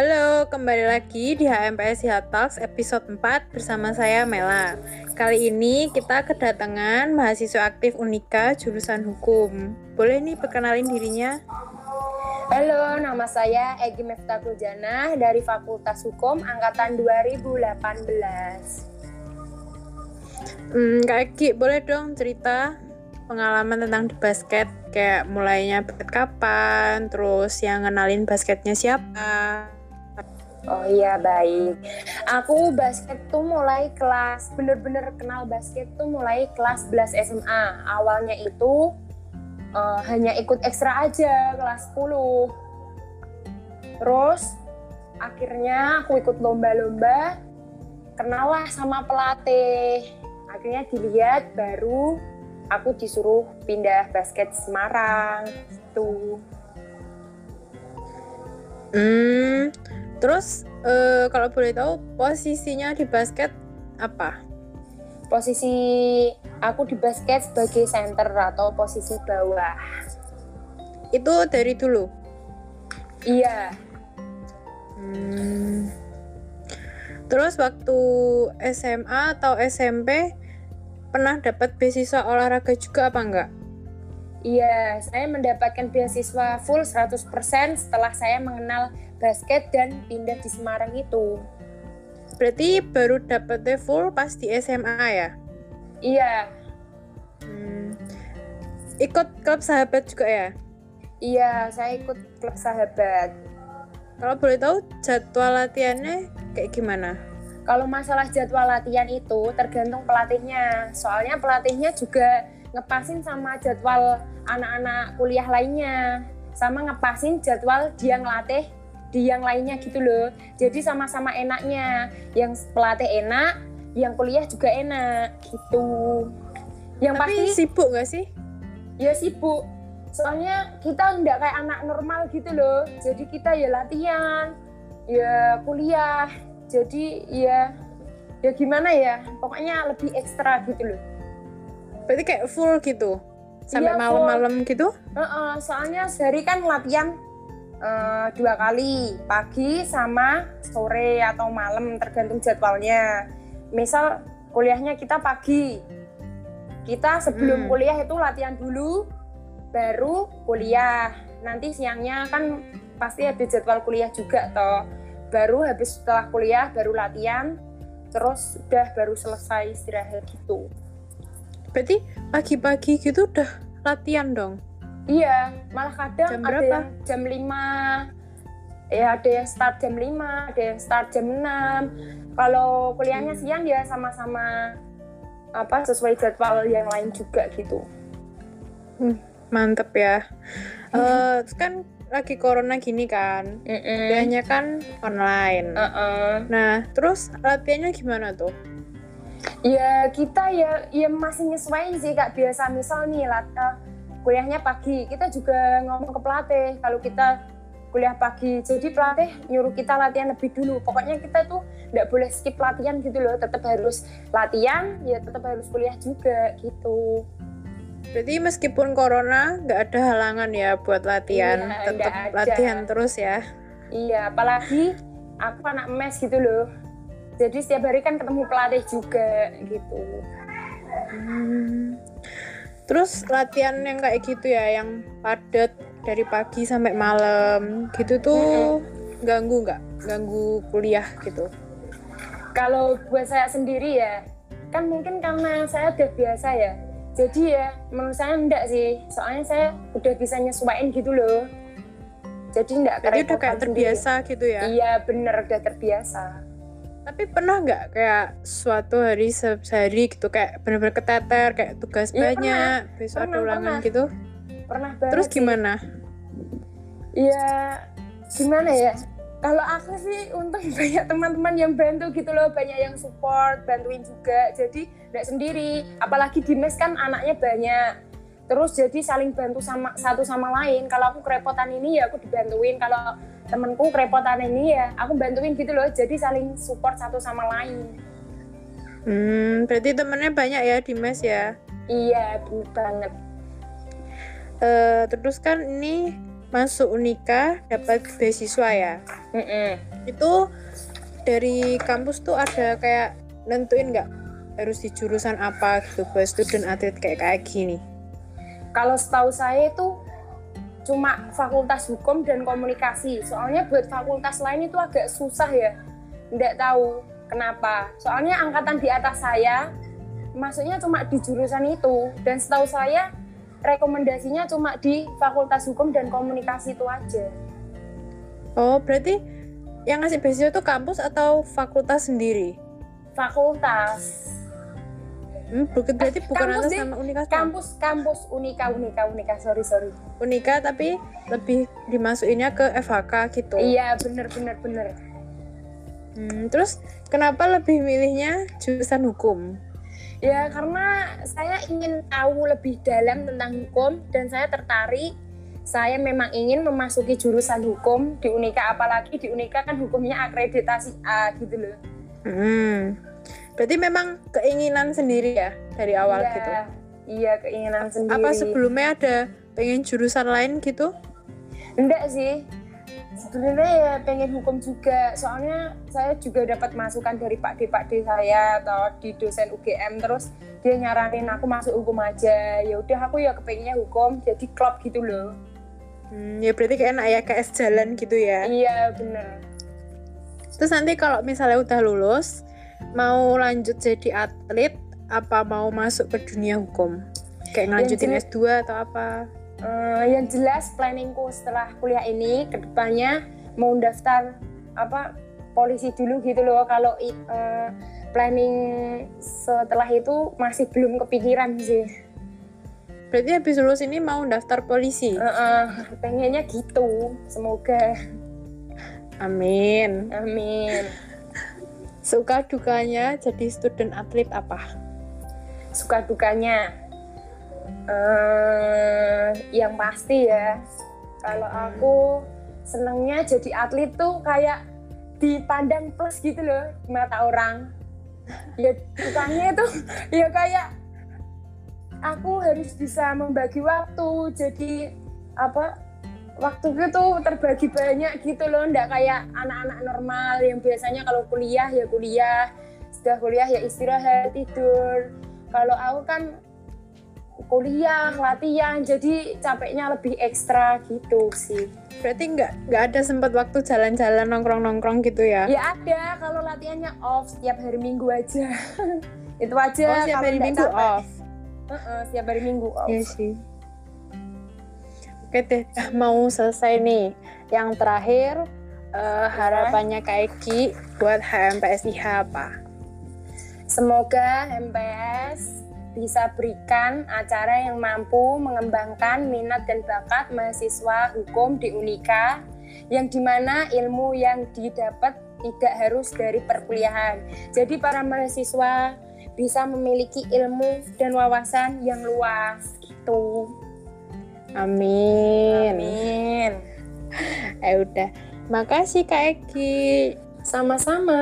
Halo, kembali lagi di HMPS Hihat Talks episode 4 bersama saya Mela. Kali ini kita kedatangan mahasiswa aktif Unika jurusan hukum. Boleh nih perkenalin dirinya? Halo, nama saya Egi Meftakul Jana dari Fakultas Hukum Angkatan 2018. Hmm, Kak Egi, boleh dong cerita pengalaman tentang di basket? Kayak mulainya basket kapan, terus yang ngenalin basketnya siapa? Oh iya baik. Aku basket tuh mulai kelas bener-bener kenal basket tuh mulai kelas 11 SMA. Awalnya itu uh, hanya ikut ekstra aja kelas 10. Terus akhirnya aku ikut lomba-lomba, kenal lah sama pelatih. Akhirnya dilihat baru aku disuruh pindah basket Semarang gitu. Hmm, Terus uh, kalau boleh tahu posisinya di basket apa? Posisi aku di basket sebagai center atau posisi bawah. Itu dari dulu? Iya. Hmm. Terus waktu SMA atau SMP pernah dapat beasiswa olahraga juga apa enggak? Iya, saya mendapatkan beasiswa full 100% setelah saya mengenal basket dan pindah di Semarang itu. Berarti baru dapetnya full pas di SMA ya? Iya. Hmm. Ikut klub sahabat juga ya? Iya, saya ikut klub sahabat. Kalau boleh tahu jadwal latihannya kayak gimana? Kalau masalah jadwal latihan itu tergantung pelatihnya. Soalnya pelatihnya juga ngepasin sama jadwal anak-anak kuliah lainnya. Sama ngepasin jadwal dia ngelatih di yang lainnya gitu loh. Jadi sama-sama enaknya. Yang pelatih enak, yang kuliah juga enak gitu. Yang Tapi pasti sibuk gak sih? Ya sibuk. Soalnya kita nggak kayak anak normal gitu loh. Jadi kita ya latihan, ya kuliah. Jadi ya ya gimana ya? Pokoknya lebih ekstra gitu loh. Berarti kayak full gitu? Sampai iya, malam-malam gitu? Uh -uh, soalnya sehari kan latihan uh, dua kali pagi sama sore atau malam tergantung jadwalnya misal kuliahnya kita pagi kita sebelum hmm. kuliah itu latihan dulu baru kuliah nanti siangnya kan pasti ada jadwal kuliah juga toh baru habis setelah kuliah baru latihan terus udah baru selesai istirahat gitu berarti pagi-pagi gitu udah latihan dong Iya, malah kadang jam ada yang jam 5, ya ada yang start jam 5, ada yang start jam 6. Kalau kuliahnya hmm. siang ya sama-sama apa sesuai jadwal yang lain juga gitu. Hmm, mantep ya. uh, kan lagi corona gini kan, kuliahnya kan online. Uh -uh. Nah, terus latihannya gimana tuh? Ya kita ya ya masih nyesuaiin sih kak. Biasa misal nih lat, uh, kuliahnya pagi kita juga ngomong ke pelatih. Kalau kita kuliah pagi jadi pelatih nyuruh kita latihan lebih dulu. Pokoknya kita tuh nggak boleh skip latihan gitu loh. Tetap harus latihan ya tetap harus kuliah juga gitu. Berarti meskipun corona nggak ada halangan ya buat latihan. Iya, tetap latihan terus ya. Iya apalagi aku anak mes gitu loh jadi setiap hari kan ketemu pelatih juga gitu hmm. Terus latihan yang kayak gitu ya, yang padat dari pagi sampai malam gitu tuh mm-hmm. ganggu nggak? Ganggu kuliah gitu? Kalau buat saya sendiri ya, kan mungkin karena saya udah biasa ya. Jadi ya menurut saya enggak sih, soalnya saya udah bisa nyesuaiin gitu loh. Jadi enggak Jadi udah kayak terbiasa sendiri. gitu ya? Iya bener, udah terbiasa tapi pernah nggak kayak suatu hari sehari gitu kayak benar-benar keteter kayak tugas ya, banyak pernah. besok pernah, ada ulangan pernah. gitu? Pernah banget terus gimana? Ya gimana ya? Kalau aku sih untung banyak teman-teman yang bantu gitu loh banyak yang support bantuin juga. Jadi nggak sendiri. Apalagi di mes kan anaknya banyak terus jadi saling bantu sama satu sama lain kalau aku kerepotan ini ya aku dibantuin kalau temenku kerepotan ini ya aku bantuin gitu loh jadi saling support satu sama lain hmm berarti temennya banyak ya di mes ya iya banget uh, terus kan ini masuk Unika dapat beasiswa ya. Mm-mm. Itu dari kampus tuh ada kayak nentuin nggak harus di jurusan apa gitu buat student atlet kayak kayak gini. Kalau setahu saya itu cuma fakultas hukum dan komunikasi. Soalnya buat fakultas lain itu agak susah ya. Nggak tahu kenapa. Soalnya angkatan di atas saya masuknya cuma di jurusan itu. Dan setahu saya rekomendasinya cuma di fakultas hukum dan komunikasi itu aja. Oh, berarti yang ngasih beasiswa itu kampus atau fakultas sendiri? Fakultas. Hmm, bukan berarti bukan kampus atas deh. nama Unika Kampus, kampus, unika, unika, unika, sorry, sorry. Unika tapi lebih dimasukinnya ke FHK gitu. Iya, bener, bener, bener. Hmm, terus kenapa lebih milihnya jurusan hukum? Ya karena saya ingin tahu lebih dalam tentang hukum dan saya tertarik. Saya memang ingin memasuki jurusan hukum di Unika apalagi di Unika kan hukumnya akreditasi A gitu loh. Hmm. Berarti memang keinginan sendiri ya dari awal iya, gitu. Iya keinginan sendiri. Apa sebelumnya ada pengen jurusan lain gitu? Enggak sih. Sebenarnya ya pengen hukum juga. Soalnya saya juga dapat masukan dari Pak D Pak D saya atau di dosen UGM terus dia nyaranin aku masuk hukum aja. Ya udah aku ya kepengennya hukum jadi klub gitu loh. Hmm, ya berarti kayak ya KS jalan gitu ya. Iya bener. Terus nanti kalau misalnya udah lulus, mau lanjut jadi atlet, apa mau masuk ke dunia hukum? Kayak ngelanjutin jelas- S2 atau apa? Eh, yang jelas planningku setelah kuliah ini ke depannya mau daftar apa polisi dulu gitu loh kalau eh, planning setelah itu masih belum kepikiran sih Berarti habis lulus ini mau daftar polisi? Eh, eh, pengennya gitu semoga Amin. amin Suka dukanya jadi student atlet apa? suka dukanya eh yang pasti ya kalau aku senengnya jadi atlet tuh kayak dipandang plus gitu loh di mata orang ya dukanya itu ya kayak aku harus bisa membagi waktu jadi apa waktuku tuh terbagi banyak gitu loh ndak kayak anak-anak normal yang biasanya kalau kuliah ya kuliah sudah kuliah ya istirahat tidur kalau aku kan kuliah latihan jadi capeknya lebih ekstra gitu sih Berarti nggak nggak ada sempat waktu jalan-jalan nongkrong-nongkrong gitu ya? ya ada kalau latihannya off setiap hari minggu aja itu aja Oh, setiap hari minggu capek. off. Heeh, setiap hari minggu off Iya sih. Oke deh, mau selesai nih. Yang terakhir eh, harapannya Kak Eki buat HMPSIH apa? Semoga MPS bisa berikan acara yang mampu mengembangkan minat dan bakat mahasiswa hukum di Unika yang di mana ilmu yang didapat tidak harus dari perkuliahan. Jadi para mahasiswa bisa memiliki ilmu dan wawasan yang luas gitu. Amin. Amin. Eh udah. Makasih Kak Eki. Sama-sama.